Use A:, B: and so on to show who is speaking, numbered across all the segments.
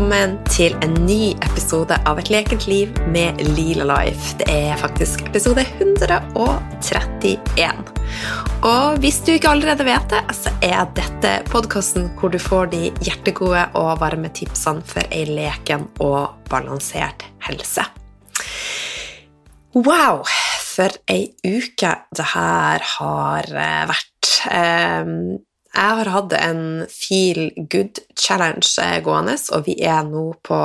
A: velkommen til en ny episode av Et lekent liv med Lila Life. Det er faktisk episode 131. Og hvis du ikke allerede vet det, så er dette podkasten hvor du får de hjertegode og varme tipsene for ei leken og balansert helse. Wow, for ei uke det her har eh, vært. Jeg har hatt en Feel Good Challenge eh, gående, og vi er nå på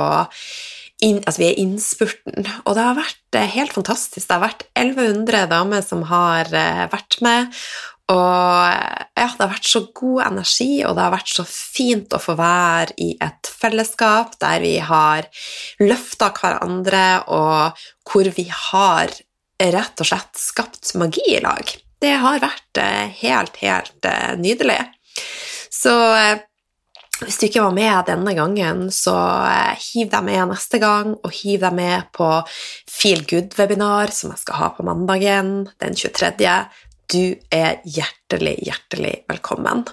A: inn, altså vi er innspurten. Og det har vært eh, helt fantastisk. Det har vært 1100 damer som har eh, vært med. Og ja, det har vært så god energi, og det har vært så fint å få være i et fellesskap der vi har løfta hverandre, og hvor vi har rett og slett skapt magi i lag. Det har vært helt, helt nydelig. Så eh, hvis du ikke var med denne gangen, så eh, hiv deg med neste gang, og hiv deg med på Feel Good-webinar, som jeg skal ha på mandagen den 23. Du er hjertelig, hjertelig velkommen.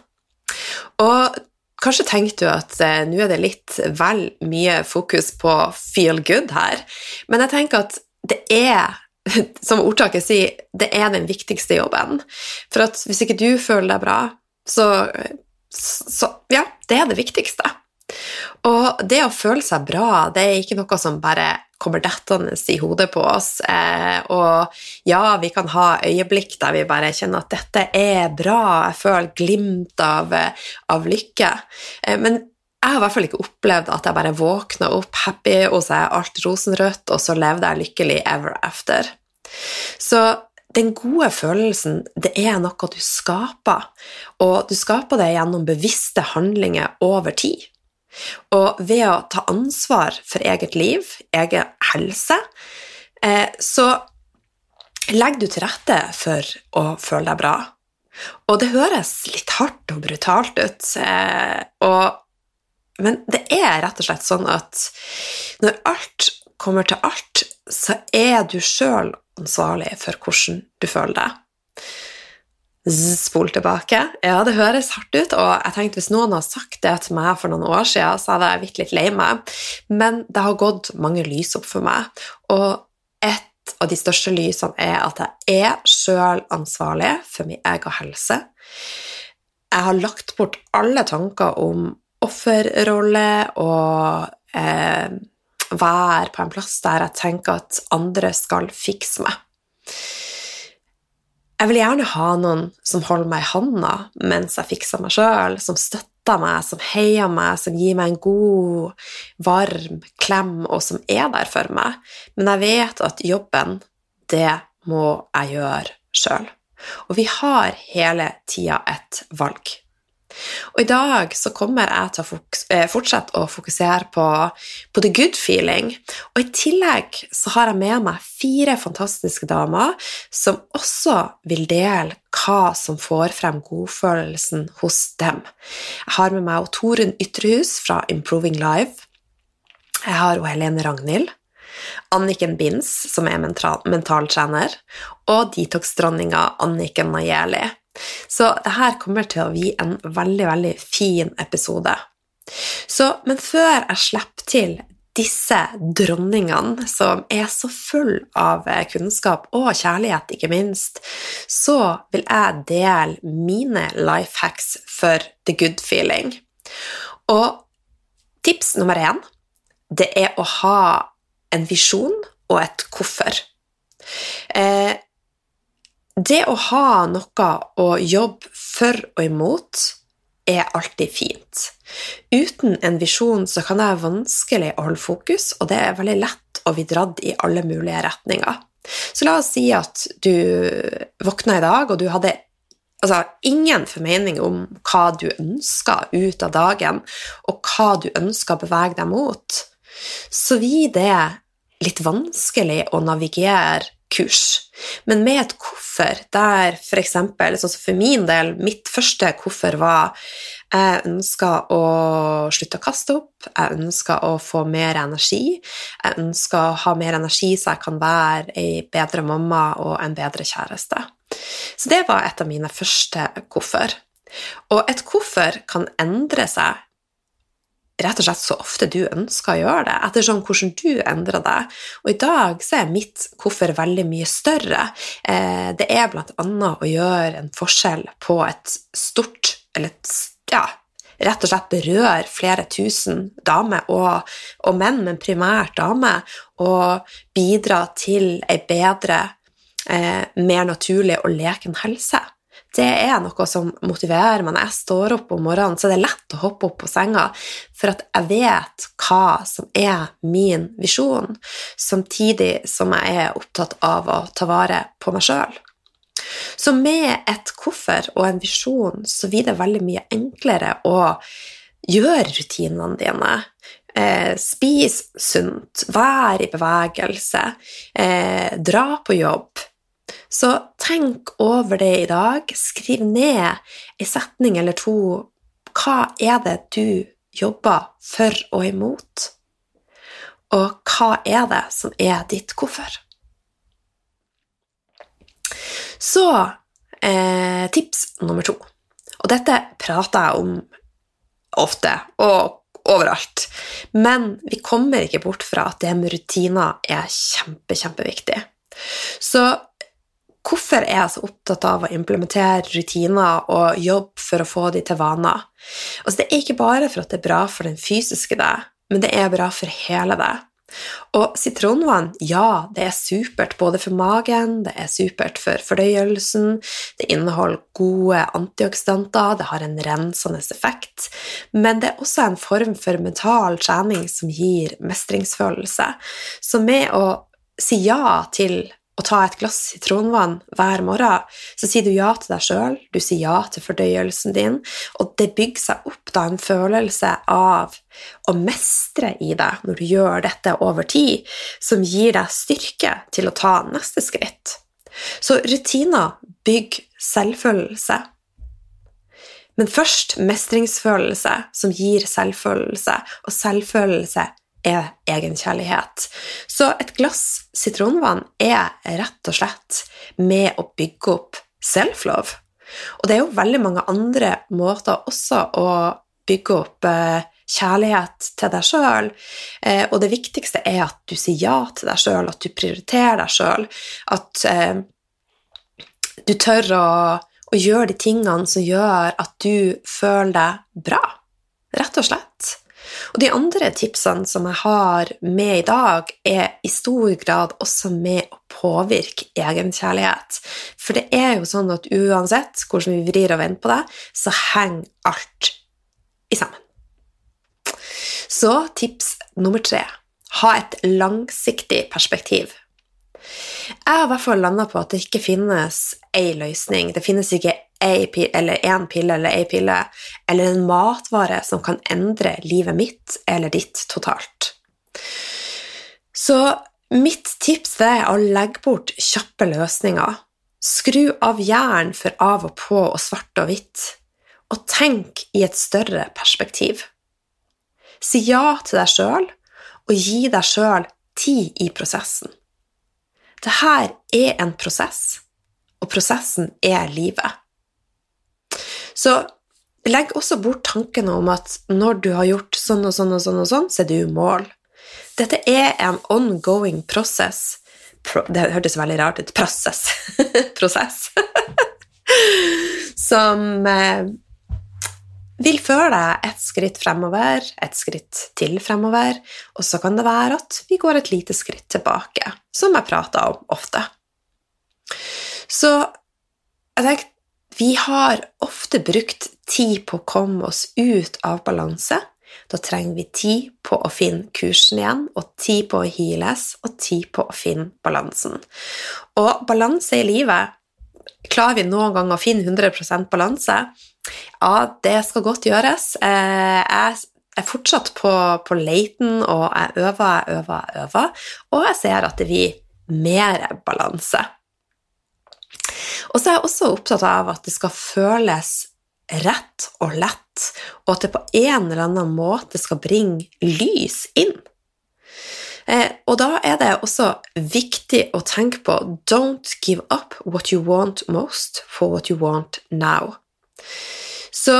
A: Og kanskje tenkte du at eh, nå er det litt vel mye fokus på feel good her, men jeg tenker at det er som ordtaket sier, det er den viktigste jobben. For at hvis ikke du føler deg bra, så så ja, det er det viktigste. Og det å føle seg bra, det er ikke noe som bare kommer dettende i hodet på oss. Eh, og ja, vi kan ha øyeblikk der vi bare kjenner at dette er bra, jeg føler glimt av, av lykke. Eh, men jeg har i hvert fall ikke opplevd at jeg bare våkna opp happy, og så er alt rosenrødt, og så levde jeg lykkelig ever after. Så den gode følelsen, det er noe du skaper, og du skaper det gjennom bevisste handlinger over tid. Og ved å ta ansvar for eget liv, egen helse, eh, så legger du til rette for å føle deg bra. Og det høres litt hardt og brutalt ut, eh, og, men det er rett og slett sånn at når alt kommer til alt, så er du sjøl ansvarlig for hvordan du føler deg. Spol tilbake. Ja, det høres hardt ut, og jeg tenkte hvis noen har sagt det til meg for noen år siden, så hadde jeg blitt litt lei meg, men det har gått mange lys opp for meg, og et av de største lysene er at jeg er sjøl ansvarlig for min egen helse. Jeg har lagt bort alle tanker om offerrolle og eh, være på en plass der jeg tenker at andre skal fikse meg. Jeg vil gjerne ha noen som holder meg i handa mens jeg fikser meg sjøl, som støtter meg, som heier meg, som gir meg en god, varm klem, og som er der for meg. Men jeg vet at jobben, det må jeg gjøre sjøl. Og vi har hele tida et valg. Og i dag så kommer jeg til å eh, fortsette å fokusere på, på, the good feeling. Og i tillegg så har jeg med meg fire fantastiske damer som også vil dele hva som får frem godfølelsen hos dem. Jeg har med meg Torunn Ytrehus fra Improving Live. Jeg har Helene Ragnhild. Anniken Binds, som er mentaltrener, og detox-dronninga Anniken Najeli. Så det her kommer til å bli en veldig, veldig fin episode. Så, men før jeg slipper til disse dronningene, som er så full av kunnskap og kjærlighet, ikke minst, så vil jeg dele mine life hacks for the good feeling. Og tips nummer én det er å ha en visjon og et hvorfor. Det å ha noe å jobbe for og imot er alltid fint. Uten en visjon så kan det være vanskelig å holde fokus, og det er veldig lett å bli dratt i alle mulige retninger. Så la oss si at du våkna i dag, og du hadde altså, ingen formening om hva du ønska ut av dagen, og hva du ønska å bevege deg mot. Så blir det litt vanskelig å navigere kurs. Men med et koffer der f.eks. sånn som for min del, mitt første koffer var jeg ønska å slutte å kaste opp, jeg ønska å få mer energi, jeg ønska å ha mer energi så jeg kan være ei bedre mamma og en bedre kjæreste. Så det var et av mine første koffer. Og et koffer kan endre seg rett og slett så ofte du ønsker å gjøre det, ettersom hvordan du endrer deg. Og i dag så er mitt hvorfor veldig mye større. Eh, det er blant annet å gjøre en forskjell på et stort, eller et, ja, rett og slett berører flere tusen damer og, og menn, men primært damer, og bidra til ei bedre, eh, mer naturlig og leken helse det er noe som motiverer meg. Når jeg står opp om morgenen, så er det lett å hoppe opp på senga, for at jeg vet hva som er min visjon, samtidig som jeg er opptatt av å ta vare på meg sjøl. Så med et hvorfor og en visjon så blir det veldig mye enklere å gjøre rutinene dine. Eh, spis sunt, vær i bevegelse, eh, dra på jobb så tenk over det i dag. Skriv ned ei setning eller to. Hva er det du jobber for og imot? Og hva er det som er ditt hvorfor? Så eh, tips nummer to. Og dette prater jeg om ofte og overalt. Men vi kommer ikke bort fra at det med rutiner er kjempe, kjempeviktig. Så Hvorfor er jeg så opptatt av å implementere rutiner og jobbe for å få de til vaner? Altså, det er ikke bare for at det er bra for den fysiske deg, men det er bra for hele deg. Og sitronvann, ja, det er supert både for magen, det er supert for fordøyelsen, det inneholder gode antioksidanter, det har en rensende effekt, men det er også en form for mental trening som gir mestringsfølelse. Så med å si ja til å ta et glass sitronvann hver morgen, så sier du ja til deg sjøl, du sier ja til fordøyelsen din, og det bygger seg opp da en følelse av å mestre i deg når du gjør dette over tid, som gir deg styrke til å ta neste skritt. Så rutiner bygger selvfølelse. Men først mestringsfølelse, som gir selvfølelse, og selvfølelse er egenkjærlighet. Så et glass sitronvann er rett og slett med å bygge opp self-love. Og det er jo veldig mange andre måter også å bygge opp eh, kjærlighet til deg sjøl. Eh, og det viktigste er at du sier ja til deg sjøl, at du prioriterer deg sjøl. At eh, du tør å, å gjøre de tingene som gjør at du føler deg bra, rett og slett. Og de andre tipsene som jeg har med i dag, er i stor grad også med å påvirke egenkjærlighet. For det er jo sånn at uansett hvordan vi vrir og vender på det, så henger alt i sammen. Så tips nummer tre ha et langsiktig perspektiv. Jeg har i hvert fall landa på at det ikke finnes én løsning. Det finnes ikke ei pille, eller én pille eller ei pille, eller en matvare som kan endre livet mitt eller ditt totalt. Så mitt tips er å legge bort kjappe løsninger. Skru av hjernen for av og på og svart og hvitt, og tenk i et større perspektiv. Si ja til deg sjøl, og gi deg sjøl tid i prosessen. Dette er en prosess, og prosessen er livet. Så legg også bort tankene om at når du har gjort sånn og sånn og sånn, og sånn, så er du i mål. Dette er en ongoing process. Pro det hørtes veldig rart ut. Prosess. Prosess. Som eh, vil føre deg et skritt fremover, et skritt til fremover, og så kan det være at vi går et lite skritt tilbake, som jeg prater om ofte. Så jeg tenkte vi har ofte brukt tid på å komme oss ut av balanse. Da trenger vi tid på å finne kursen igjen, og tid på å heales, og tid på å finne balansen. Og balanse i livet Klarer vi noen gang å finne 100% balanse? Ja, det skal godt gjøres. Eh, jeg er fortsatt på, på leiten, og jeg øver, jeg øver, jeg øver, og jeg ser at det blir mer balanse. Og så er jeg også opptatt av at det skal føles rett og lett, og at det på en eller annen måte skal bringe lys inn. Eh, og da er det også viktig å tenke på don't give up what you want most for what you want now. Så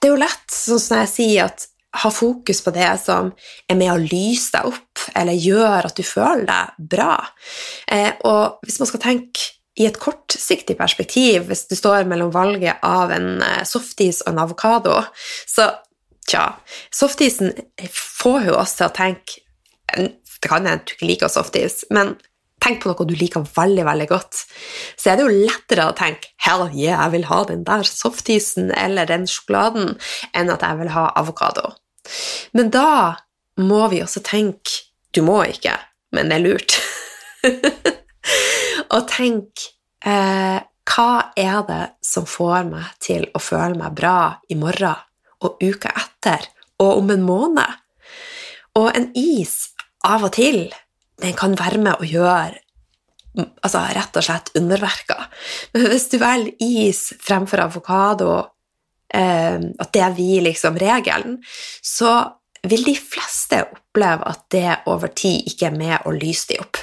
A: det er jo lett, sånn som jeg sier, at ha fokus på det som er med å lyse deg opp, eller gjør at du føler deg bra. Eh, og hvis man skal tenke i et kortsiktig perspektiv, hvis du står mellom valget av en eh, softis og en avokado, så tja Softisen får jo oss til å tenke Det kan hende du ikke liker softis, men tenk på noe du liker veldig veldig godt, så er det jo lettere å tenke 'hell yeah, jeg vil ha den der softisen eller den sjokoladen', enn at jeg vil ha avokado. Men da må vi også tenke Du må ikke, men det er lurt. og tenk eh, hva er det som får meg til å føle meg bra i morgen og uka etter og om en måned? Og en is av og til den kan være med å gjøre altså rett og slett underverker. Men hvis du velger is fremfor avokado, eh, at det blir liksom regelen, så vil de fleste oppleve at det over tid ikke er med å lyse de opp.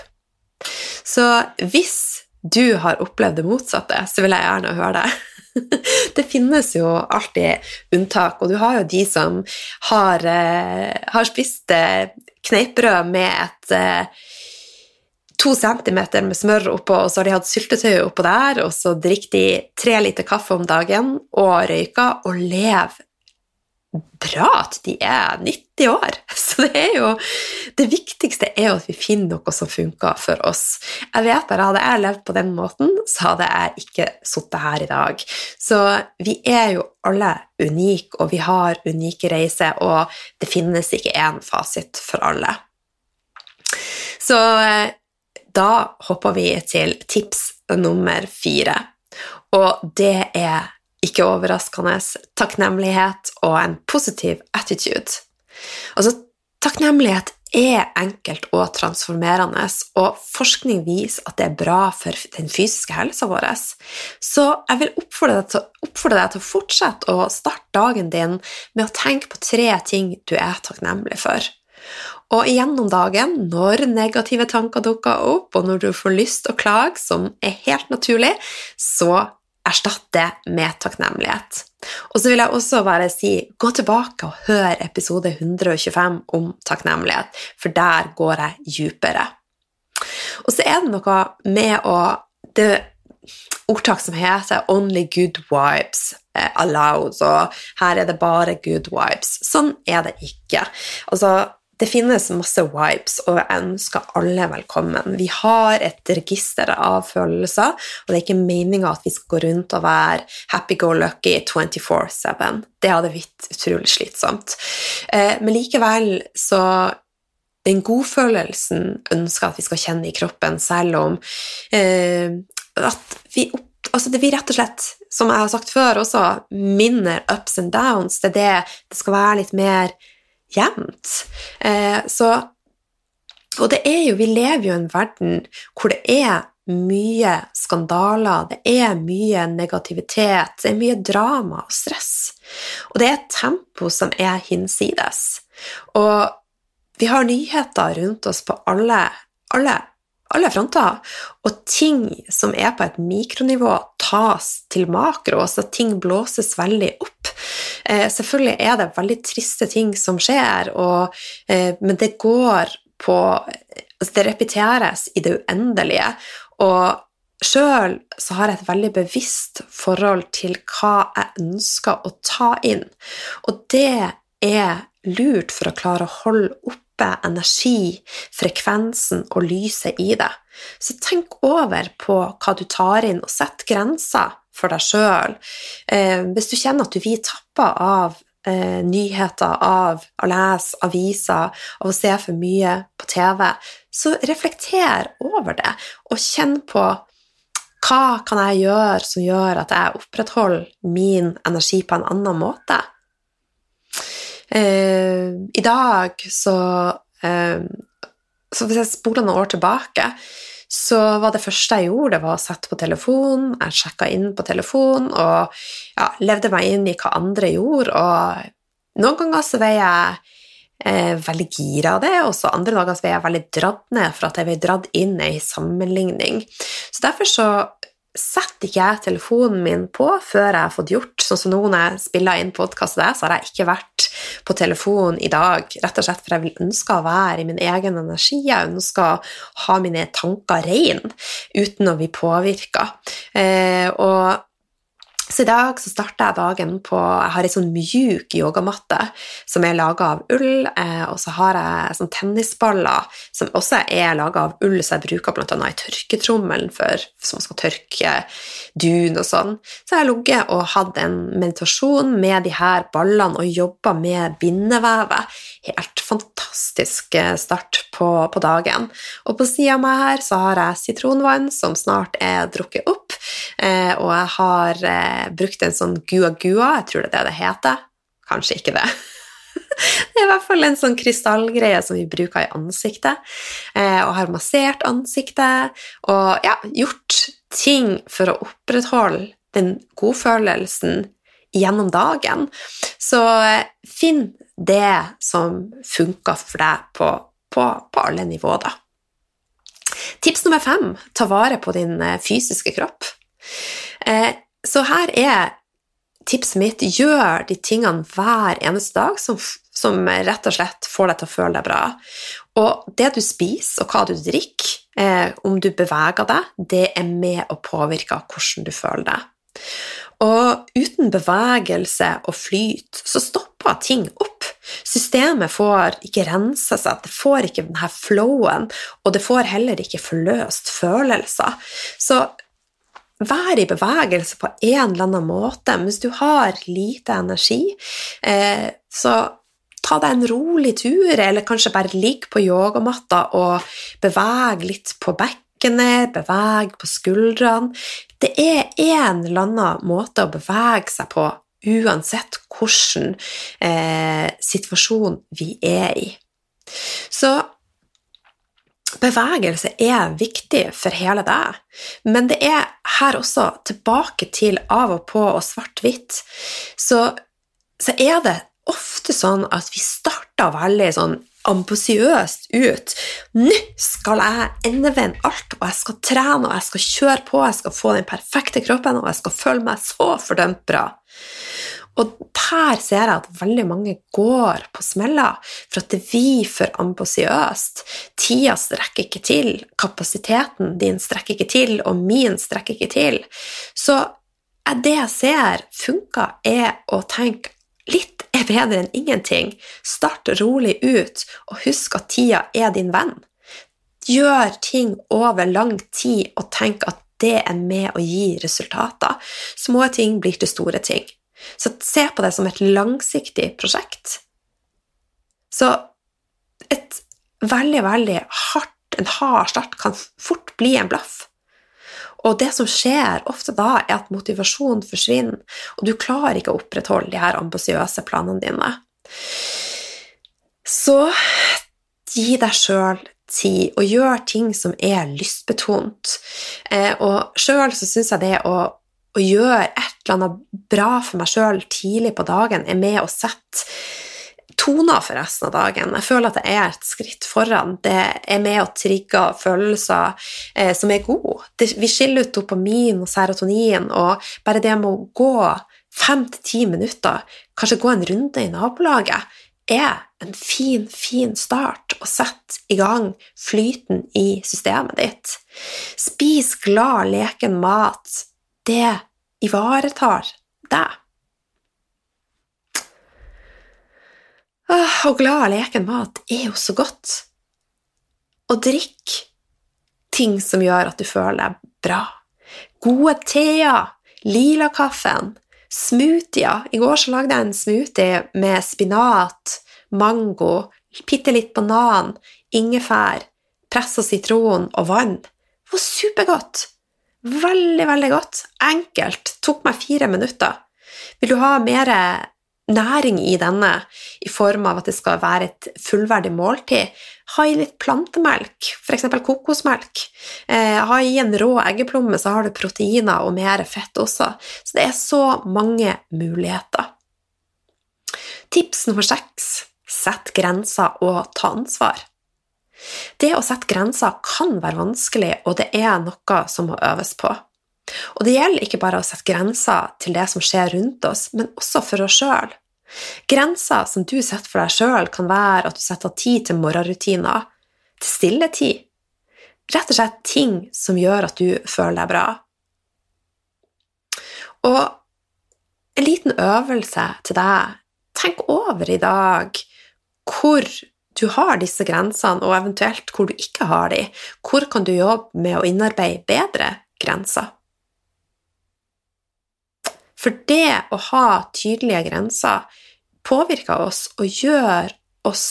A: Så hvis du har opplevd det motsatte, så vil jeg gjerne høre det. Det finnes jo alltid unntak, og du har jo de som har, eh, har spist eh, kneippbrød med et eh, to centimeter med smør oppå, og så har de hatt syltetøy oppå der, og så drikker de tre liter kaffe om dagen og røyker og lever bra at de er 90 år. Så det er jo Det viktigste er jo at vi finner noe som funker for oss. Jeg vet bare Hadde jeg levd på den måten, så hadde jeg ikke sittet her i dag. Så vi er jo alle unike, og vi har unike reiser, og det finnes ikke én fasit for alle. Så eh, da hopper vi til tips nummer fire, og det er ikke overraskende, takknemlighet og en positiv attitude. Altså, takknemlighet er enkelt og transformerende, og forskning viser at det er bra for den fysiske helsa vår. Så jeg vil oppfordre deg, til, oppfordre deg til å fortsette å starte dagen din med å tenke på tre ting du er takknemlig for. Og gjennom dagen, når negative tanker dukker opp, og når du får lyst til å klage, som er helt naturlig, så erstatt det med takknemlighet. Og så vil jeg også bare si gå tilbake og hør episode 125 om takknemlighet, for der går jeg dypere. Og så er det noe med å det ordtak som heter 'only good vibes allowed', og her er det bare good vibes. Sånn er det ikke. Altså, det finnes masse vibes, og jeg ønsker alle velkommen. Vi har et register av følelser, og det er ikke meninga at vi skal gå rundt og være happy-go-lucky 24-7. Det hadde blitt utrolig slitsomt. Eh, men likevel så Den godfølelsen ønsker at vi skal kjenne i kroppen, selv om eh, at vi altså det blir rett og slett, som jeg har sagt før også, minner ups and downs. Det er det det skal være litt mer jevnt. Eh, så Og det er jo Vi lever jo i en verden hvor det er mye skandaler, det er mye negativitet, det er mye drama og stress. Og det er et tempo som er hinsides. Og vi har nyheter rundt oss på alle, alle, alle fronter, og ting som er på et mikronivå, tas til makro, så ting blåses veldig opp. Eh, selvfølgelig er det veldig triste ting som skjer, og, eh, men det går på altså Det repeteres i det uendelige. Og sjøl så har jeg et veldig bevisst forhold til hva jeg ønsker å ta inn, og det er lurt for å klare å holde oppe energi, frekvensen og lyset i det. Så tenk over på hva du tar inn, og sett grenser for deg sjøl. Eh, hvis du kjenner at du blir tappa av eh, nyheter, av å lese aviser, av å se for mye på TV, så reflekter over det, og kjenn på hva kan jeg gjøre som gjør at jeg opprettholder min energi på en annen måte? Eh, I dag så, eh, så Hvis jeg spoler noen år tilbake, så var det første jeg gjorde, det var å sette på telefonen. Jeg sjekka inn på telefonen og ja, levde meg inn i hva andre gjorde. Og noen ganger så var jeg eh, veldig gira av det, og så andre dager så var jeg veldig dratt ned for at jeg ble dratt inn i sammenligning. Så derfor så setter ikke jeg telefonen min på før jeg har fått gjort Sånn som nå når jeg spiller inn podkast, så har jeg ikke vært på telefonen i dag, rett og slett for jeg vil ønske å være i min egen energi. Jeg ønsker å ha mine tanker reine uten å bli påvirka. Eh, og så i dag så starter jeg dagen på Jeg har ei sånn mjuk yogamatte som er laga av ull, eh, og så har jeg sånn tennisballer som også er laga av ull, så jeg bruker bl.a. i tørketrommelen for som skal tørke dun og sånn. Så jeg har ligget og hatt en meditasjon med de her ballene og jobba med bindevevet. Helt fantastisk eh, start på, på dagen. Og på sida av meg her så har jeg sitronvann som snart er drukket opp, eh, og jeg har brukt en sånn gua-gua, jeg tror det er det det heter. Kanskje ikke det. Det er i hvert fall en sånn krystallgreie som vi bruker i ansiktet. Eh, og har massert ansiktet og ja, gjort ting for å opprettholde den godfølelsen gjennom dagen. Så eh, finn det som funker for deg på, på, på alle nivåer, da. Tips nummer fem ta vare på din eh, fysiske kropp. Så her er tipset mitt gjør de tingene hver eneste dag som, som, rett og slett får deg til å føle deg bra. Og det du spiser, og hva du drikker, eh, om du beveger deg, det er med å påvirke hvordan du føler deg. Og uten bevegelse og flyt så stopper ting opp. Systemet får ikke rense seg, det får ikke denne flowen, og det får heller ikke forløst følelser. Så Vær i bevegelse på en eller annen måte. Hvis du har lite energi, eh, så ta deg en rolig tur, eller kanskje bare ligg på yogamatta og beveg litt på bekkenet, beveg på skuldrene. Det er en eller annen måte å bevege seg på, uansett hvilken eh, situasjon vi er i. Så Bevegelse er viktig for hele deg, men det er her også tilbake til av og på og svart-hvitt, så, så, er det ofte sånn at vi starter veldig sånn ambisiøst ut. Nå skal jeg endevende alt, og jeg skal trene, og jeg skal kjøre på, jeg skal få den perfekte kroppen, og jeg skal føle meg så fordømt bra. Og her ser jeg at veldig mange går på smeller for at det vi for ambisiøst. Tida strekker ikke til, kapasiteten din strekker ikke til, og min strekker ikke til. Så det jeg ser funker, er å tenke litt er bedre enn ingenting. Start rolig ut, og husk at tida er din venn. Gjør ting over lang tid og tenk at det er med å gi resultater. Små ting blir til store ting. Så se på det som et langsiktig prosjekt. Så et veldig, veldig hardt, en hard start kan fort bli en blaff. Og det som skjer ofte da, er at motivasjonen forsvinner, og du klarer ikke å opprettholde de her ambisiøse planene dine. Så gi deg sjøl tid, og gjør ting som er lystbetont. Eh, og sjøl så syns jeg det å å gjøre et eller annet bra for meg sjøl tidlig på dagen er med å sette toner for resten av dagen. Jeg føler at det er et skritt foran. Det er med å trigge følelser eh, som er gode. Vi skiller ut dopamin og serotonin, og bare det med å gå fem til ti minutter, kanskje gå en runde i nabolaget, er en fin, fin start å sette i gang flyten i systemet ditt. Spis glad, leken mat. Det ivaretar deg. Og glad leken mat er jo så godt. Og drikk ting som gjør at du føler deg bra. Gode teer, lilakaffen, smoothier. I går så lagde jeg en smoothie med spinat, mango, bitte litt banan, ingefær, pressa sitron og vann. Det var supergodt. Veldig, veldig godt. Enkelt. Tok meg fire minutter. Vil du ha mer næring i denne i form av at det skal være et fullverdig måltid, ha i litt plantemelk, f.eks. kokosmelk. Eh, ha i en rå eggeplomme, så har du proteiner og mer fett også. Så det er så mange muligheter. Tips nummer seks sett grenser og ta ansvar. Det å sette grenser kan være vanskelig, og det er noe som må øves på. Og det gjelder ikke bare å sette grenser til det som skjer rundt oss, men også for oss sjøl. Grenser som du setter for deg sjøl, kan være at du setter tid til morgenrutiner, til stilletid. Rett og slett ting som gjør at du føler deg bra. Og en liten øvelse til deg. Tenk over i dag hvor du har disse grensene, og eventuelt hvor du ikke har de. Hvor kan du jobbe med å innarbeide bedre grenser? For det å ha tydelige grenser påvirker oss og gjør oss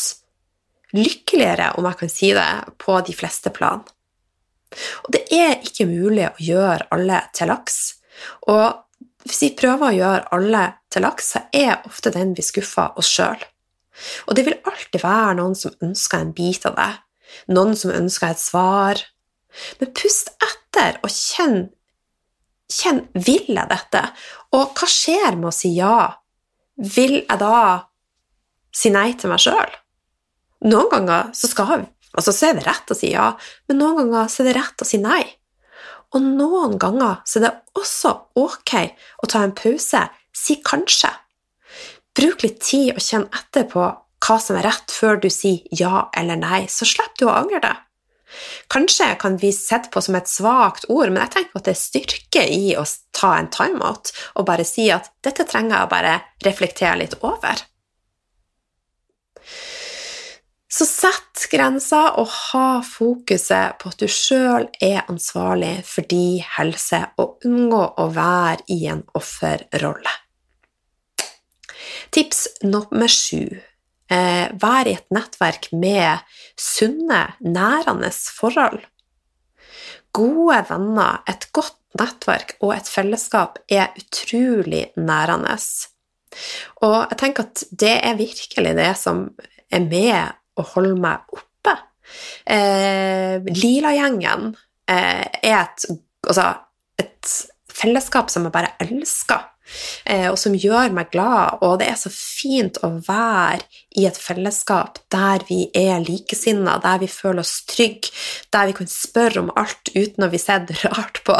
A: lykkeligere, om jeg kan si det, på de fleste plan. Og det er ikke mulig å gjøre alle til laks. Og hvis vi prøver å gjøre alle til laks, så er ofte den vi skuffer oss sjøl. Og det vil alltid være noen som ønsker en bit av det, noen som ønsker et svar. Men pust etter og kjenn Kjenn vil jeg dette? Og hva skjer med å si ja? Vil jeg da si nei til meg sjøl? Noen ganger så, skal, altså så er det rett å si ja, men noen ganger så er det rett å si nei. Og noen ganger så er det også ok å ta en pause, si kanskje. Bruk litt tid og kjenn etter på hva som er rett før du sier ja eller nei, så slipper du å angre det. Kanskje kan vi sette på som et svakt ord, men jeg tenker at det er styrke i å ta en timeout og bare si at dette trenger jeg å bare reflektere litt over. Så sett grenser og ha fokuset på at du sjøl er ansvarlig for din helse, og unngå å være i en offerrolle. Tips nummer sju eh, være i et nettverk med sunne, nærende forhold. Gode venner, et godt nettverk og et fellesskap er utrolig nærende. Og jeg tenker at det er virkelig det som er med å holde meg oppe. Eh, Lila-gjengen eh, er et, altså, et fellesskap som jeg bare elsker. Eh, og som gjør meg glad. Og det er så fint å være i et fellesskap der vi er likesinna, der vi føler oss trygge, der vi kan spørre om alt uten å bli sett rart på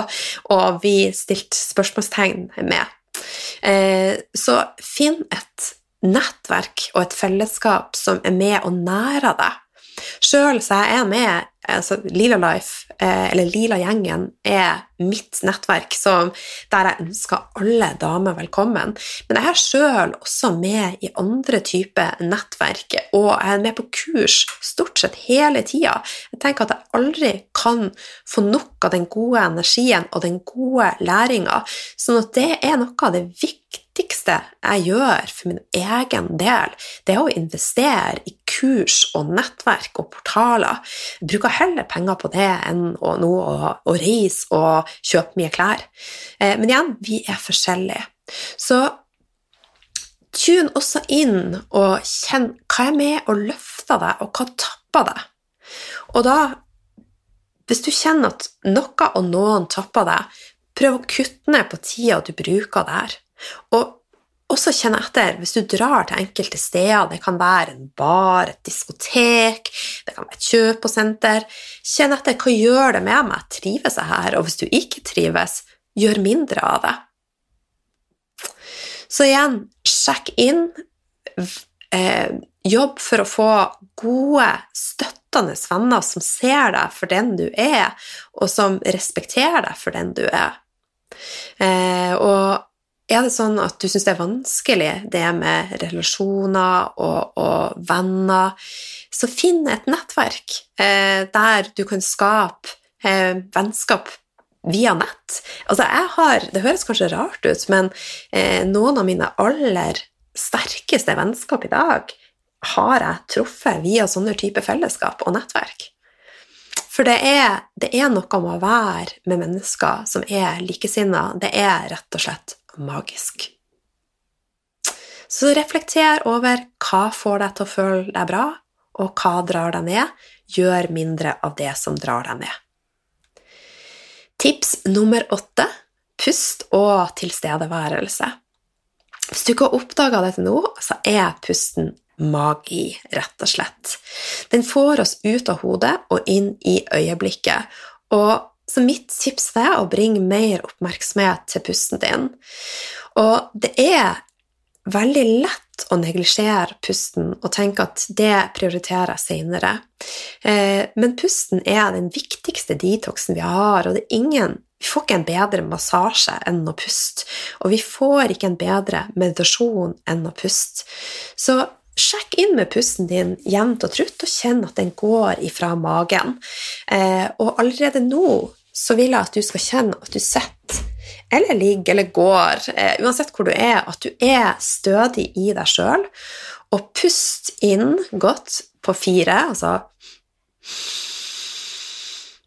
A: og vi stilt spørsmålstegn med. Eh, så finn et nettverk og et fellesskap som er med og nærer deg. Sjøl så er jeg med altså Lila Life, eh, eller Lila-gjengen, er mitt nettverk som, der jeg ønsker alle damer velkommen. Men jeg er sjøl også med i andre typer nettverk, og jeg er med på kurs stort sett hele tida. Jeg tenker at jeg aldri kan få nok av den gode energien og den gode læringa, sånn at det er noe av det viktigste jeg gjør for min egen del, det er å investere i kurs og nettverk og portaler. Bruker heller penger på det enn å, nå, å, å reise og kjøpe mye klær. Eh, men igjen, vi er forskjellige. Så tune også inn og kjenn hva er med og løfter deg, og hva tapper deg. Og da, hvis du kjenner at noe og noen tapper deg, prøv å kutte ned på tida du bruker der. Og også kjenne etter hvis du drar til enkelte steder. Det kan være en bar, et diskotek, det kan være et kjøpesenter. Kjenn etter hva gjør det med meg. Trives jeg her? Og hvis du ikke trives, gjør mindre av det. Så igjen, sjekk inn. Eh, jobb for å få gode, støttende venner som ser deg for den du er, og som respekterer deg for den du er. Eh, og er det sånn at du syns det er vanskelig, det med relasjoner og, og venner, så finn et nettverk eh, der du kan skape eh, vennskap via nett. Altså, jeg har Det høres kanskje rart ut, men eh, noen av mine aller sterkeste vennskap i dag har jeg truffet via sånne type fellesskap og nettverk. For det er, det er noe med å være med mennesker som er likesinnede. Det er rett og slett magisk. Så reflekter over hva får deg til å føle deg bra, og hva drar deg ned. Gjør mindre av det som drar deg ned. Tips nummer åtte pust og tilstedeværelse. Hvis du ikke har oppdaga dette nå, så er pusten magi, rett og slett. Den får oss ut av hodet og inn i øyeblikket. Og så mitt tips er å bringe mer oppmerksomhet til pusten din. Og det er veldig lett å neglisjere pusten og tenke at det prioriterer jeg senere. Eh, men pusten er den viktigste detoxen vi har, og det er ingen vi får ikke en bedre massasje enn å puste, og vi får ikke en bedre meditasjon enn å puste. Så sjekk inn med pusten din jevnt og trutt, og kjenn at den går ifra magen. Eh, og allerede nå så vil jeg at du skal kjenne at du sitter eller ligger eller går, eh, uansett hvor du er, at du er stødig i deg sjøl, og pust inn godt på fire, altså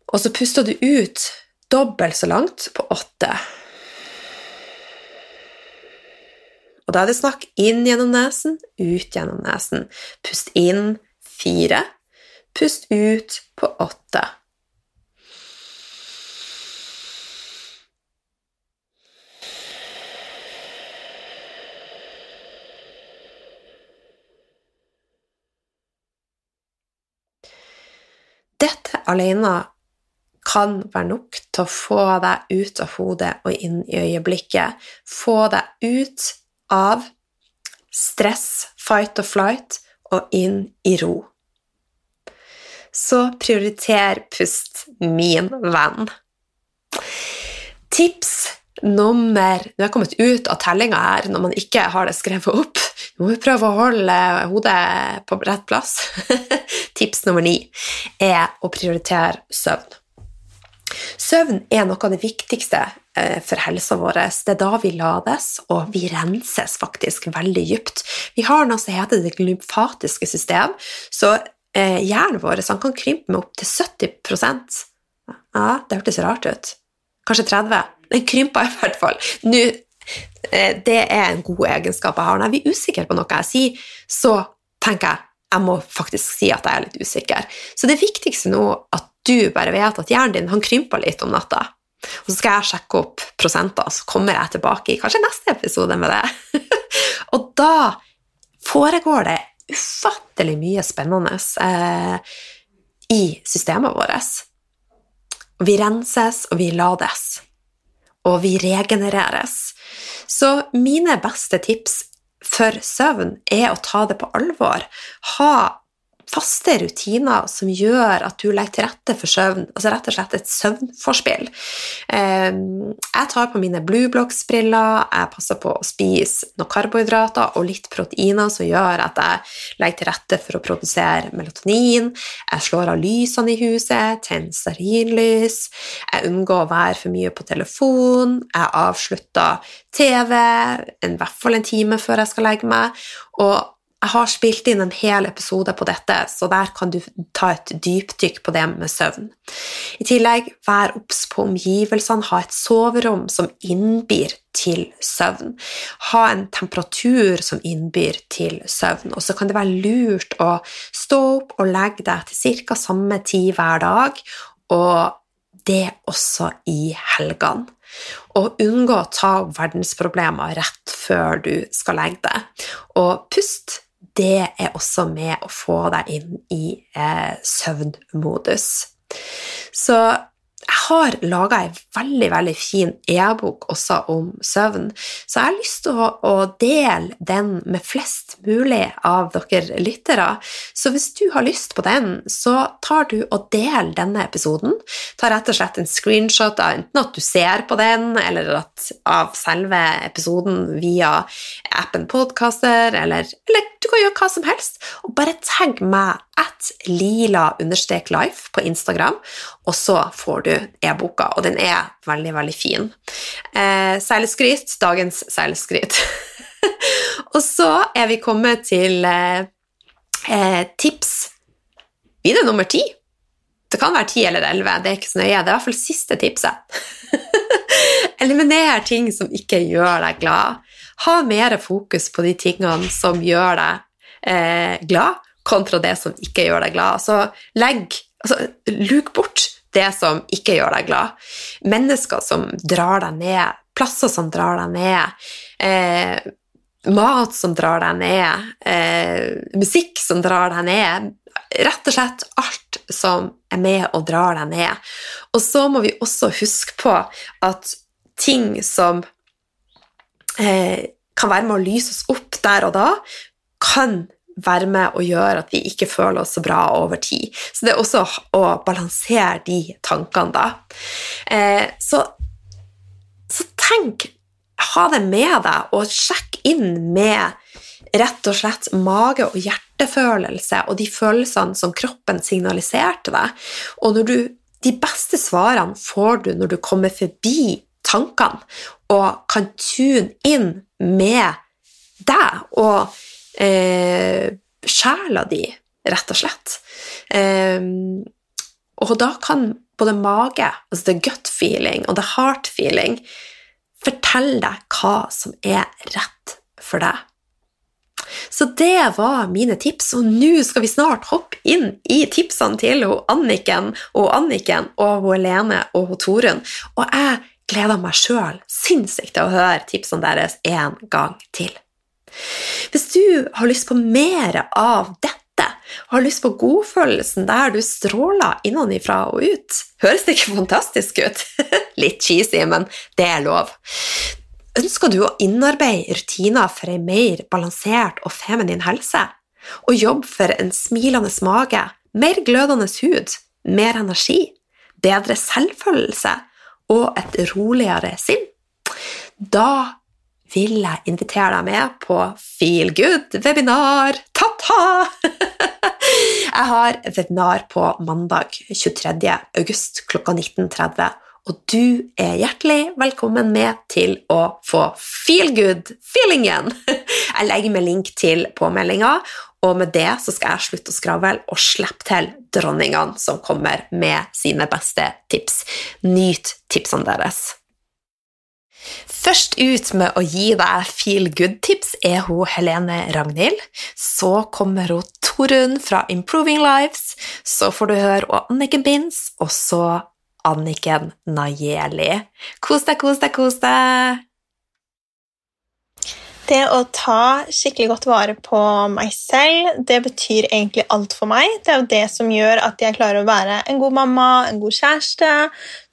A: Og så puster du ut dobbelt så langt på åtte. Og da er det snakk inn gjennom nesen, ut gjennom nesen. Pust inn fire, pust ut på åtte. Dette alene kan være nok til å få deg ut av hodet og inn i øyeblikket. Få deg ut av stress, fight or flight, og inn i ro. Så prioriter pust, min venn. Tips nummer Nå har jeg kommet ut av tellinga her når man ikke har det skrevet opp. Nå må prøve å holde hodet på rett plass. Tips nummer ni er å prioritere søvn. Søvn er noe av det viktigste eh, for helsa vår. Det er da vi lades, og vi renses faktisk veldig dypt. Vi har noe som heter det glymfatiske system, så eh, hjernen vår kan krympe med opptil 70% Ja, det hørtes rart ut. Kanskje 30 Den krymper i hvert fall. Nå, eh, det er en god egenskap jeg har. Når jeg blir usikker på noe jeg sier, så tenker jeg jeg må faktisk si at jeg er litt usikker. Så det viktigste nå at du bare vet at hjernen din han krymper litt om natta. Og så skal jeg sjekke opp prosenter, så kommer jeg tilbake i kanskje neste episode med det. og da foregår det ufattelig mye spennende eh, i systemet vårt. Vi renses, og vi lades. Og vi regenereres. Så mine beste tips for søvn er å ta det på alvor. Ha faste rutiner som gjør at du legger til rette for søvn, altså rett og slett et søvnforspill. Ehm, jeg tar på mine Blue Blocks-briller, jeg passer på å spise noen karbohydrater og litt proteiner som gjør at jeg legger til rette for å produsere melatonin, jeg slår av lysene i huset, tenner stearinlys, jeg unngår å være for mye på telefon, jeg avslutter TV i hvert fall en time før jeg skal legge meg, og jeg har spilt inn en hel episode på dette, så der kan du ta et dypdykk på det med søvn. I tillegg, vær obs på omgivelsene, ha et soverom som innbyr til søvn. Ha en temperatur som innbyr til søvn. Og så kan det være lurt å stå opp og legge deg til ca. samme tid hver dag, og det også i helgene. Og unngå å ta opp verdensproblemer rett før du skal legge deg. Og pust det er også med å få deg inn i eh, søvnmodus. Så har laga ei veldig veldig fin e-bok også om søvn, så jeg har lyst til å, å, dele den med flest mulig av dere lyttere. Så hvis du har lyst på den, så tar du og deler denne episoden. Ta rett og slett en screenshot av enten at du ser på den, eller at, av selve episoden via appen Podcaster, eller, eller du kan gjøre hva som helst, og bare tagg meg at lila-life på Instagram, og så får du e-boka, og den er veldig, veldig fin. Eh, seilskryt, dagens seilskryt. og så er vi kommet til eh, eh, tips videre nummer ti. Det kan være ti eller elleve, det er ikke så nøye. Det er i hvert fall siste tipset. Eliminer ting som ikke gjør deg glad. Ha mer fokus på de tingene som gjør deg eh, glad, kontra det som ikke gjør deg glad. Så legg altså, Luk bort det som ikke gjør deg glad. Mennesker som drar deg ned, plasser som drar deg ned, eh, mat som drar deg ned, eh, musikk som drar deg ned, rett og slett alt som er med og drar deg ned. Og så må vi også huske på at ting som eh, kan være med å lyse oss opp der og da, kan være med og gjøre at vi ikke føler oss så bra over tid. Så det er også å balansere de tankene, da. Eh, så, så tenk, ha det med deg, og sjekk inn med rett og slett mage- og hjertefølelse og de følelsene som kroppen signaliserte deg. Og du, de beste svarene får du når du kommer forbi tankene og kan tune inn med deg og eh, sjela di, rett og slett. Eh, og da kan både mage, altså the gut feeling og the heart feeling, fortelle deg hva som er rett for deg. Så det var mine tips, og nå skal vi snart hoppe inn i tipsene til Anniken og Anniken og Lene og Torunn. Og jeg gleder meg sjøl sinnssykt til å høre tipsene deres en gang til. Hvis du har lyst på mer av dette, og har lyst på godfølelsen der du stråler innenfra og ut, høres det ikke fantastisk ut? Litt cheesy, men det er lov. Ønsker du å innarbeide rutiner for en mer balansert og feminin helse? Og jobbe for en smilende mage, mer glødende hud, mer energi, bedre selvfølelse og et roligere sinn? Da vil jeg invitere deg med på Feel Good-webinar. Ta-ta! Jeg har webinar på mandag 23. august klokka 19.30 og du er hjertelig velkommen med til å få feel good-feelingen. Jeg legger med link til påmeldinga, og med det så skal jeg slutte å skravle og slippe til dronningene som kommer med sine beste tips. Nyt tipsene deres. Først ut med å gi deg feel good-tips er hun Helene Ragnhild. Så kommer hun Torunn fra Improving Lives. Så får du høre Anniken Binds, og så Anniken Najeli. Kos deg, kos deg, kos deg!
B: Det å ta skikkelig godt vare på meg selv, det betyr egentlig alt for meg. Det er jo det som gjør at jeg klarer å være en god mamma, en god kjæreste,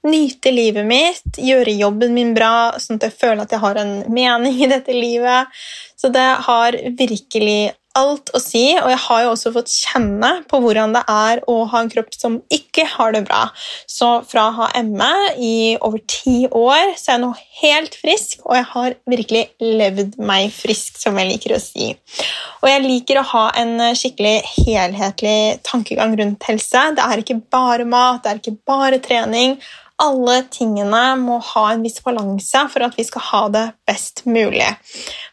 B: nyte livet mitt, gjøre jobben min bra, sånn at jeg føler at jeg har en mening i dette livet. Så det har virkelig alt å si, og jeg har jo også fått kjenne på hvordan det er å ha en kropp som ikke har det bra. Så fra å ha ME i over ti år, så er jeg nå helt frisk, og jeg har virkelig levd meg frisk, som jeg liker å si. Og jeg liker å ha en skikkelig helhetlig tankegang rundt helse. Det er ikke bare mat, det er ikke bare trening alle tingene må ha en viss balanse for at vi skal ha det best mulig.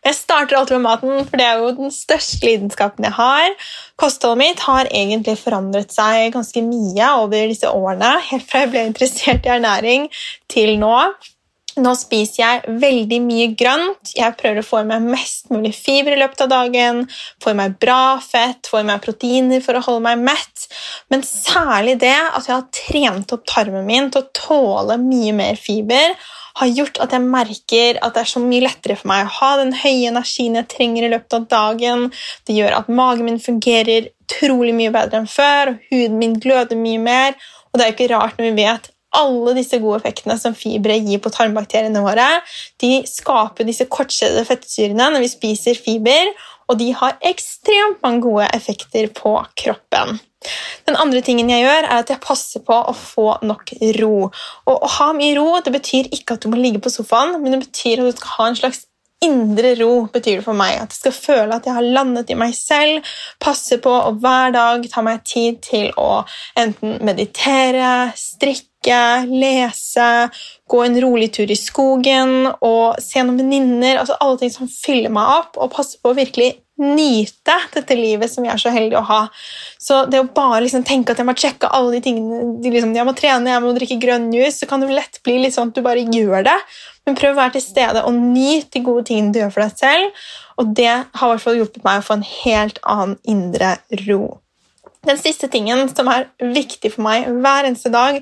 B: Jeg starter alltid med maten, for det er jo den største lidenskapen jeg har. Kostholdet mitt har egentlig forandret seg ganske mye over disse årene, helt fra jeg ble interessert i ernæring til nå. Nå spiser jeg veldig mye grønt. Jeg prøver å få i meg mest mulig fiber i løpet av dagen. Få i meg bra fett, få i meg proteiner for å holde meg mett. Men særlig det at jeg har trent opp tarmen min til å tåle mye mer fiber, har gjort at jeg merker at det er så mye lettere for meg å ha den høye energien jeg trenger i løpet av dagen. Det gjør at magen min fungerer utrolig mye bedre enn før, og huden min gløder mye mer. Og det er jo ikke rart når vi vet alle disse gode effektene som fibre gir på tarmbakteriene våre, de skaper disse kortkjedede fettsyrene når vi spiser fiber, og de har ekstremt mange gode effekter på kroppen. Den andre tingen jeg gjør, er at jeg passer på å få nok ro. Og Å ha mye ro det betyr ikke at du må ligge på sofaen, men det betyr at du skal ha en slags indre ro betyr det for meg. At jeg skal føle at jeg har landet i meg selv. Passe på å hver dag ta meg tid til å enten meditere, strikke, lese, gå en rolig tur i skogen og se noen venninner. Altså alle ting som fyller meg opp, og passe på å virkelig nyte dette livet som jeg er så heldig å ha. Så det å bare liksom tenke at jeg må sjekke alle de tingene liksom, Jeg må trene, jeg må drikke grønn juice, så kan det lett bli litt sånn at du bare gjør det. Men prøv å være til stede og nyt de gode tingene du gjør for deg selv. Og det har i hvert fall hjulpet meg å få en helt annen indre ro. Den siste tingen som er viktig for meg hver eneste dag,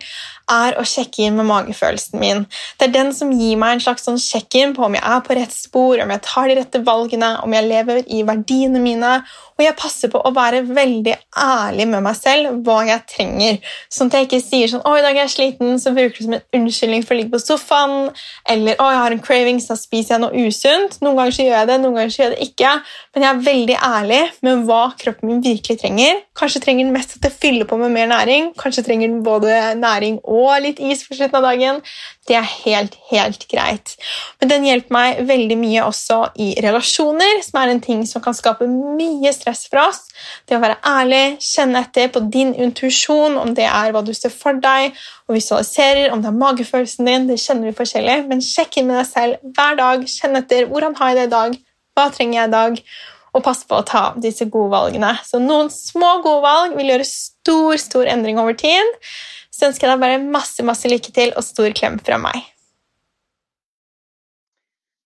B: er å sjekke inn med magefølelsen min. Det er den som gir meg en slags sånn sjekk-inn på om jeg er på rett spor, om jeg tar de rette valgene, om jeg lever i verdiene mine. Og jeg passer på å være veldig ærlig med meg selv hva jeg trenger. Sånn at jeg ikke sier sånn 'Å, i dag er jeg sliten', så bruker det som en unnskyldning for å ligge på sofaen. Eller 'Å, jeg har en craving, så spiser jeg noe usunt'. Noen ganger så gjør jeg det, noen ganger så gjør jeg det ikke. Men jeg er veldig ærlig med hva kroppen min virkelig trenger. Kanskje trenger den mest at jeg fyller på med mer næring. Kanskje trenger den både næring og litt is for slutten av dagen. Det er helt, helt greit. Men den hjelper meg veldig mye også i relasjoner, som er en ting som kan skape mye stress for oss. Det å være ærlig, kjenne etter på din intuisjon, om det er hva du ser for deg, og visualiserer, om det er magefølelsen din, det kjenner vi forskjellig, men sjekk inn med deg selv hver dag. Kjenn etter hvordan har jeg det i dag, hva trenger jeg i dag, og pass på å ta disse gode valgene. Så noen små gode valg vil gjøre stor, stor endring over tid. Så ønsker jeg deg bare masse, masse lykke til og stor klem fra meg.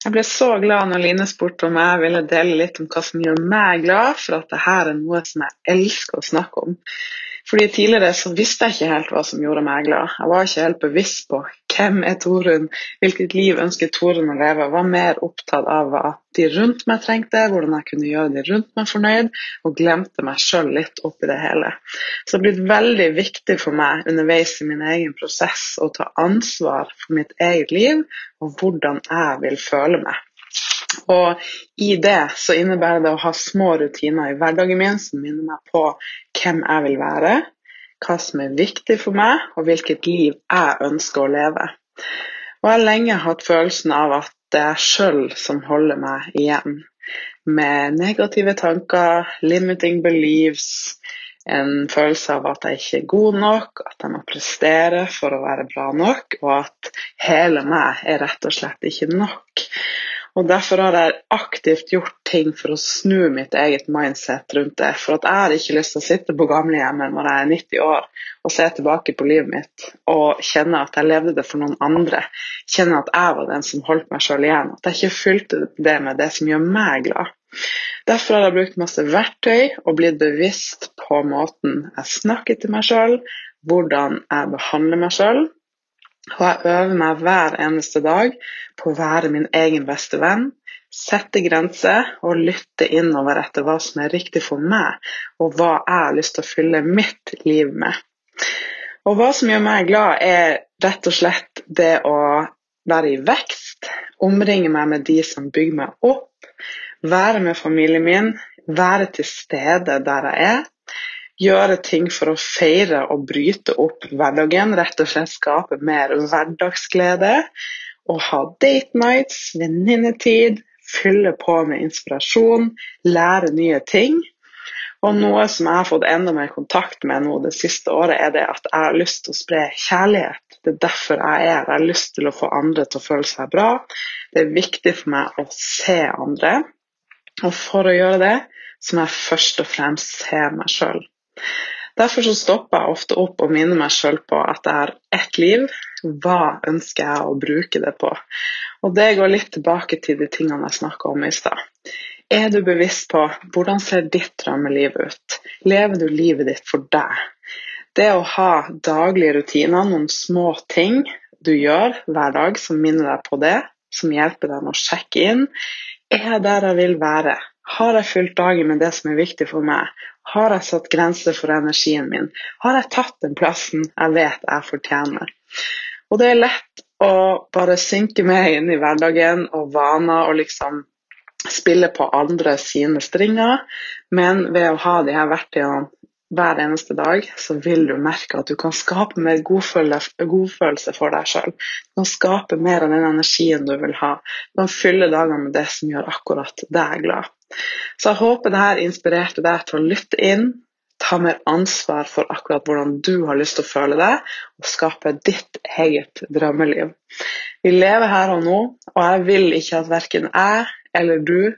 C: Jeg ble så glad når Line spurte om jeg ville dele litt om hva som gjør meg glad, for at dette er noe som jeg elsker å snakke om. Fordi Tidligere så visste jeg ikke helt hva som gjorde meg glad. Jeg var ikke helt bevisst på hvem er Torunn, hvilket liv ønsker Torunn å leve. Jeg var mer opptatt av hva de rundt meg trengte, hvordan jeg kunne gjøre de rundt meg fornøyd, og glemte meg sjøl litt oppi det hele. Så det har blitt veldig viktig for meg underveis i min egen prosess å ta ansvar for mitt eget liv og hvordan jeg vil føle meg. Og i det så innebærer det å ha små rutiner i hverdagen min som minner meg på hvem jeg vil være, hva som er viktig for meg, og hvilket liv jeg ønsker å leve. Og jeg har lenge hatt følelsen av at det er jeg sjøl som holder meg igjen. Med negative tanker, limiting beliefs, en følelse av at jeg ikke er god nok, at jeg må prestere for å være bra nok, og at hele meg er rett og slett ikke nok. Og Derfor har jeg aktivt gjort ting for å snu mitt eget mindset rundt det. For at jeg har ikke lyst til å sitte på gamlehjemmet når jeg er 90 år og se tilbake på livet mitt og kjenne at jeg levde det for noen andre. Kjenne at jeg var den som holdt meg sjøl igjen. At jeg ikke fylte det med det som gjør meg glad. Derfor har jeg brukt masse verktøy og blitt bevisst på måten jeg snakker til meg sjøl, hvordan jeg behandler meg sjøl, og jeg øver meg hver eneste dag på å være min egen beste venn, sette grenser og lytte innover etter hva som er riktig for meg, og hva jeg har lyst til å fylle mitt liv med. Og hva som gjør meg glad, er rett og slett det å være i vekst, omringe meg med de som bygger meg opp, være med familien min, være til stede der jeg er, gjøre ting for å feire og bryte opp hverdagen. Rett og slett skape mer hverdagsglede. Og ha date nights, venninnetid, fylle på med inspirasjon, lære nye ting. Og noe som jeg har fått enda mer kontakt med nå det siste året, er det at jeg har lyst til å spre kjærlighet. Det er derfor jeg er her. Jeg har lyst til å få andre til å føle seg bra. Det er viktig for meg å se andre. Og for å gjøre det, så må jeg først og fremst se meg sjøl. Derfor så stopper jeg ofte opp og minner meg sjøl på at jeg har ett liv. Hva ønsker jeg å bruke det på? Og Det går litt tilbake til de tingene jeg snakka om i stad. Er du bevisst på hvordan ser ditt drømmeliv ut? Lever du livet ditt for deg? Det å ha daglige rutiner, noen små ting du gjør hver dag som minner deg på det, som hjelper deg med å sjekke inn, er der jeg vil være? Har jeg fylt dagen med det som er viktig for meg? Har jeg satt grenser for energien min? Har jeg tatt den plassen jeg vet jeg fortjener? Og det er lett å bare synke med inn i hverdagen og vaner og liksom spille på andre sine stringer, men ved å ha de her verktøyene hver eneste dag, så vil du merke at du kan skape mer godfølelse for deg sjøl. Du kan skape mer av den energien du vil ha. Du kan fylle dagene med det som gjør akkurat deg glad. Så jeg håper dette inspirerte deg til å lytte inn, ta mer ansvar for akkurat hvordan du har lyst til å føle deg, og skape ditt eget drømmeliv. Vi lever her og nå, og jeg vil ikke at verken jeg eller du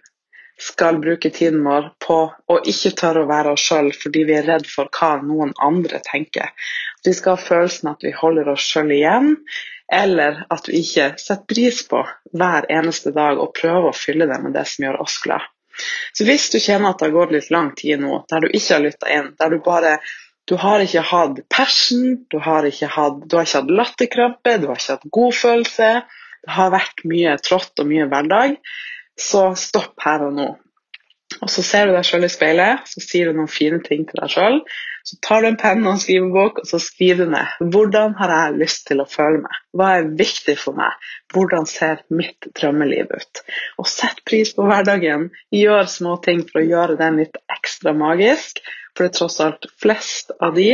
C: skal bruke tiden vår på å ikke tørre å være oss sjøl fordi vi er redd for hva noen andre tenker. Vi skal ha følelsen at vi holder oss sjøl igjen, eller at vi ikke setter pris på hver eneste dag og prøver å fylle det med det som gjør oss glad. Så hvis du kjenner at det har gått litt lang tid nå, der du ikke har lytta inn, der du bare du har ikke hatt passion, du har ikke hatt, du hatt latterkrampe, du har ikke hatt godfølelse, det har vært mye trått og mye hverdag, så stopp her og nå. Og så ser du deg sjøl i speilet, så sier du noen fine ting til deg sjøl. Så tar du en penn og en skrivebok og så skriver du ned hvordan har jeg lyst til å føle meg. Hva er viktig for meg? Hvordan ser mitt drømmeliv ut? Og sett pris på hverdagen. Gjør små ting for å gjøre den litt ekstra magisk. For det er tross alt flest av de.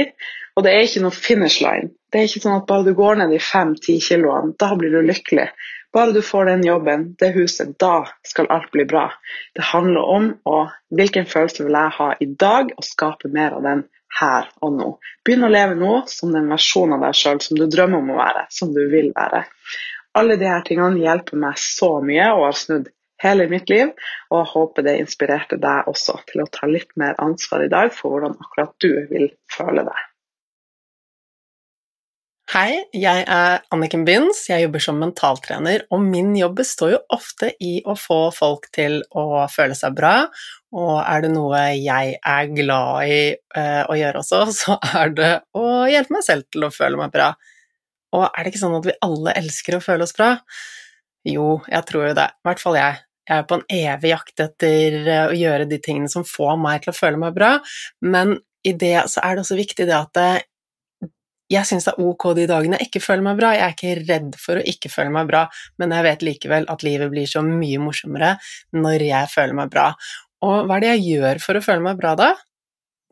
C: Og det er ikke noe finish line. Det er ikke sånn at bare du går ned de fem-ti kiloene, da blir du lykkelig. Bare du får den jobben, det huset, da skal alt bli bra. Det handler om å, hvilken følelse vil jeg ha i dag, og skape mer av den her og nå. Begynn å leve nå som den versjonen av deg sjøl som du drømmer om å være, som du vil være. Alle disse tingene hjelper meg så mye og har snudd hele mitt liv, og jeg håper det inspirerte deg også til å ta litt mer ansvar i dag for hvordan akkurat du vil føle deg.
D: Hei, jeg er Anniken Binds, jeg jobber som mentaltrener, og min jobb består jo ofte i å få folk til å føle seg bra, og er det noe jeg er glad i uh, å gjøre også, så er det å hjelpe meg selv til å føle meg bra. Og er det ikke sånn at vi alle elsker å føle oss bra? Jo, jeg tror jo det, i hvert fall jeg. Jeg er på en evig jakt etter eh, å gjøre de tingene som får meg til å føle meg bra, men i det så er det også viktig det at eh, jeg syns det er ok de dagene jeg ikke føler meg bra. Jeg er ikke redd for å ikke føle meg bra, men jeg vet likevel at livet blir så mye morsommere når jeg føler meg bra. Og hva er det jeg gjør for å føle meg bra da?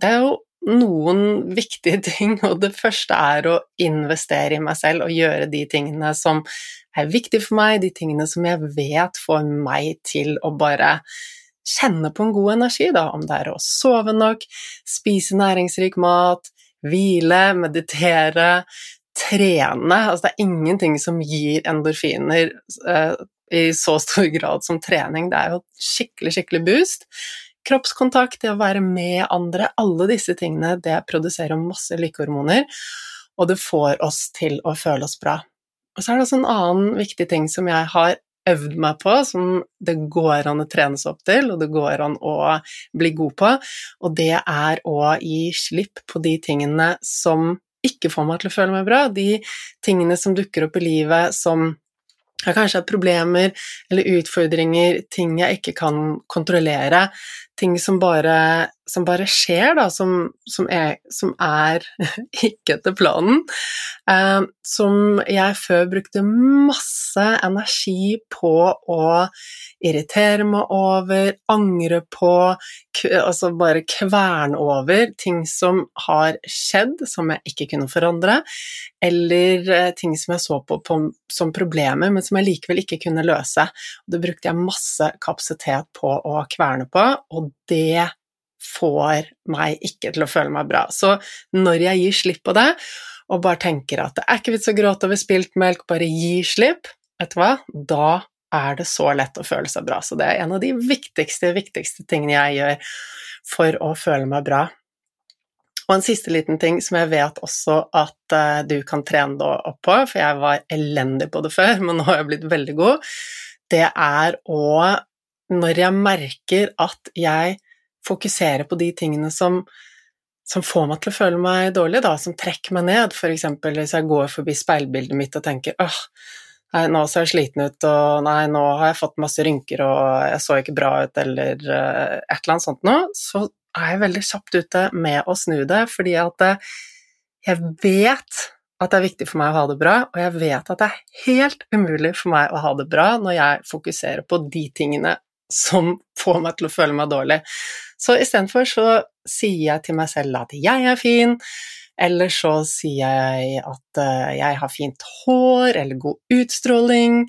D: Det er jo noen viktige ting, og det første er å investere i meg selv og gjøre de tingene som er viktige for meg, de tingene som jeg vet får meg til å bare kjenne på en god energi, da, om det er å sove nok, spise næringsrik mat, hvile, meditere, trene. Altså det er ingenting som gir endorfiner uh, i så stor grad som trening. Det er jo skikkelig, skikkelig boost. Kroppskontakt, det å være med andre, alle disse tingene, det produserer masse lykkehormoner, og det får oss til å føle oss bra. Og så er det også en annen viktig ting som jeg har øvd meg på, som det går an å trene seg opp til, og det går an å bli god på, og det er å gi slipp på de tingene som ikke får meg til å føle meg bra, de tingene som dukker opp i livet som jeg kanskje har problemer eller utfordringer, ting jeg ikke kan kontrollere, ting som bare, som bare skjer, da, som, som, er, som er, ikke etter planen. Eh, som jeg før brukte masse energi på å irritere meg over, angre på, altså bare kverne over ting som har skjedd, som jeg ikke kunne forandre, eller eh, ting som jeg så på, på som problemer, men som jeg likevel ikke kunne løse. Det brukte jeg masse kapasitet på å kverne på, og det får meg ikke til å føle meg bra. Så når jeg gir slipp på det, og bare tenker at det er ikke vits å gråte over spilt melk, bare gi slipp, vet du hva, da er det så lett å føle seg bra. Så det er en av de viktigste, viktigste tingene jeg gjør for å føle meg bra. Og en siste liten ting som jeg vet også at uh, du kan trene deg opp på, for jeg var elendig på det før, men nå har jeg blitt veldig god, det er å Når jeg merker at jeg fokuserer på de tingene som, som får meg til å føle meg dårlig, da, som trekker meg ned. Eksempel hvis jeg går forbi speilbildet mitt og tenker åh, nei, nå ser jeg sliten ut, og nei, nå har jeg fått masse rynker, og jeg så ikke bra ut, eller uh, et eller annet sånt noe, så er jeg veldig kjapt ute med å snu det, fordi at jeg vet at det er viktig for meg å ha det bra, og jeg vet at det er helt umulig for meg å ha det bra når jeg fokuserer på de tingene som får meg til å føle meg dårlig. Så istedenfor så sier jeg til meg selv at jeg er fin, eller så sier jeg at eh, jeg har fint hår, eller god utstråling,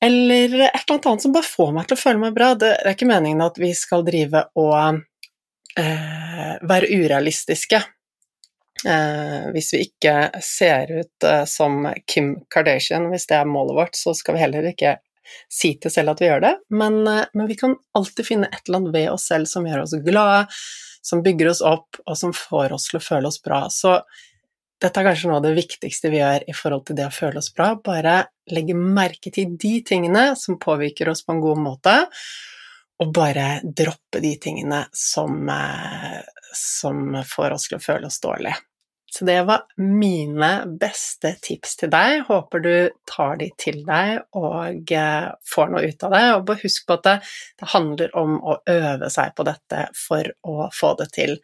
D: eller et eller annet som bare får meg til å føle meg bra. Det er ikke meningen at vi skal drive og eh, være urealistiske. Eh, hvis vi ikke ser ut eh, som Kim Kardashian, hvis det er målet vårt, så skal vi heller ikke si til selv at vi gjør det, men, eh, men, vi kan alltid finne et eller annet ved oss selv som gjør oss glade, som bygger oss opp, og som får oss til å føle oss bra. Så dette er kanskje noe av det viktigste vi gjør i forhold til det å føle oss bra. Bare legge merke til de tingene som påvirker oss på en god måte, og bare droppe de tingene som, eh, som får oss til å føle oss dårlig. Så det var mine beste tips til deg. Håper du tar de til deg og eh, får noe ut av det. Og bare husk på at det, det, handler om å øve seg på dette for å få det til.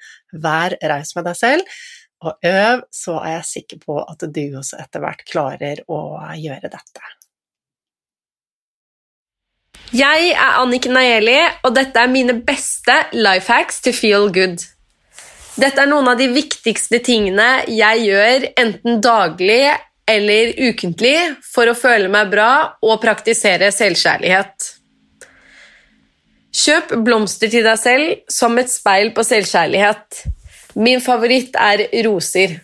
D: Vær raus med deg selv, og øv, så er jeg sikker på at du også etter hvert klarer å gjøre dette.
E: Jeg er Anniken Nayeli, og dette er mine beste life hacks to feel good. Dette er noen av de viktigste tingene jeg gjør enten daglig eller ukentlig for å føle meg bra og praktisere selvkjærlighet. Kjøp blomster til deg selv som et speil på selvkjærlighet. Min favoritt er roser.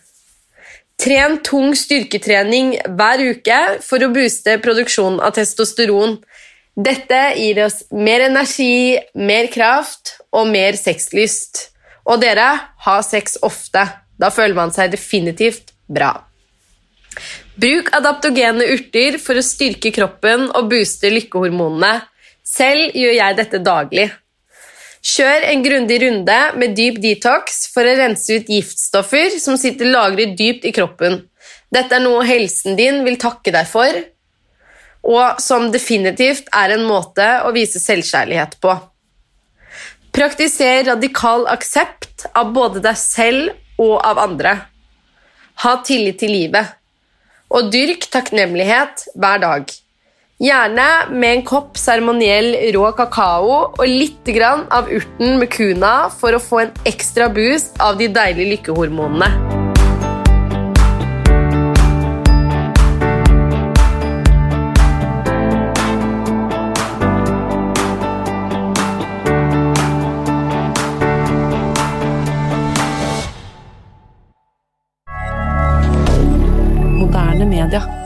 E: Tren tung styrketrening hver uke for å booste produksjonen av testosteron. Dette gir oss mer energi, mer kraft og mer sexlyst. Og dere, ha sex ofte. Da føler man seg definitivt bra. Bruk adaptogene urter for å styrke kroppen og booste lykkehormonene. Selv gjør jeg dette daglig. Kjør en grundig runde med dyp detox for å rense ut giftstoffer som sitter lagret dypt i kroppen. Dette er noe helsen din vil takke deg for, og som definitivt er en måte å vise selvkjærlighet på. Praktiser radikal aksept av både deg selv og av andre. Ha tillit til livet. Og dyrk takknemlighet hver dag. Gjerne med en kopp seremoniell rå kakao og litt av urten med kuna for å få en ekstra boost av de deilige lykkehormonene. dire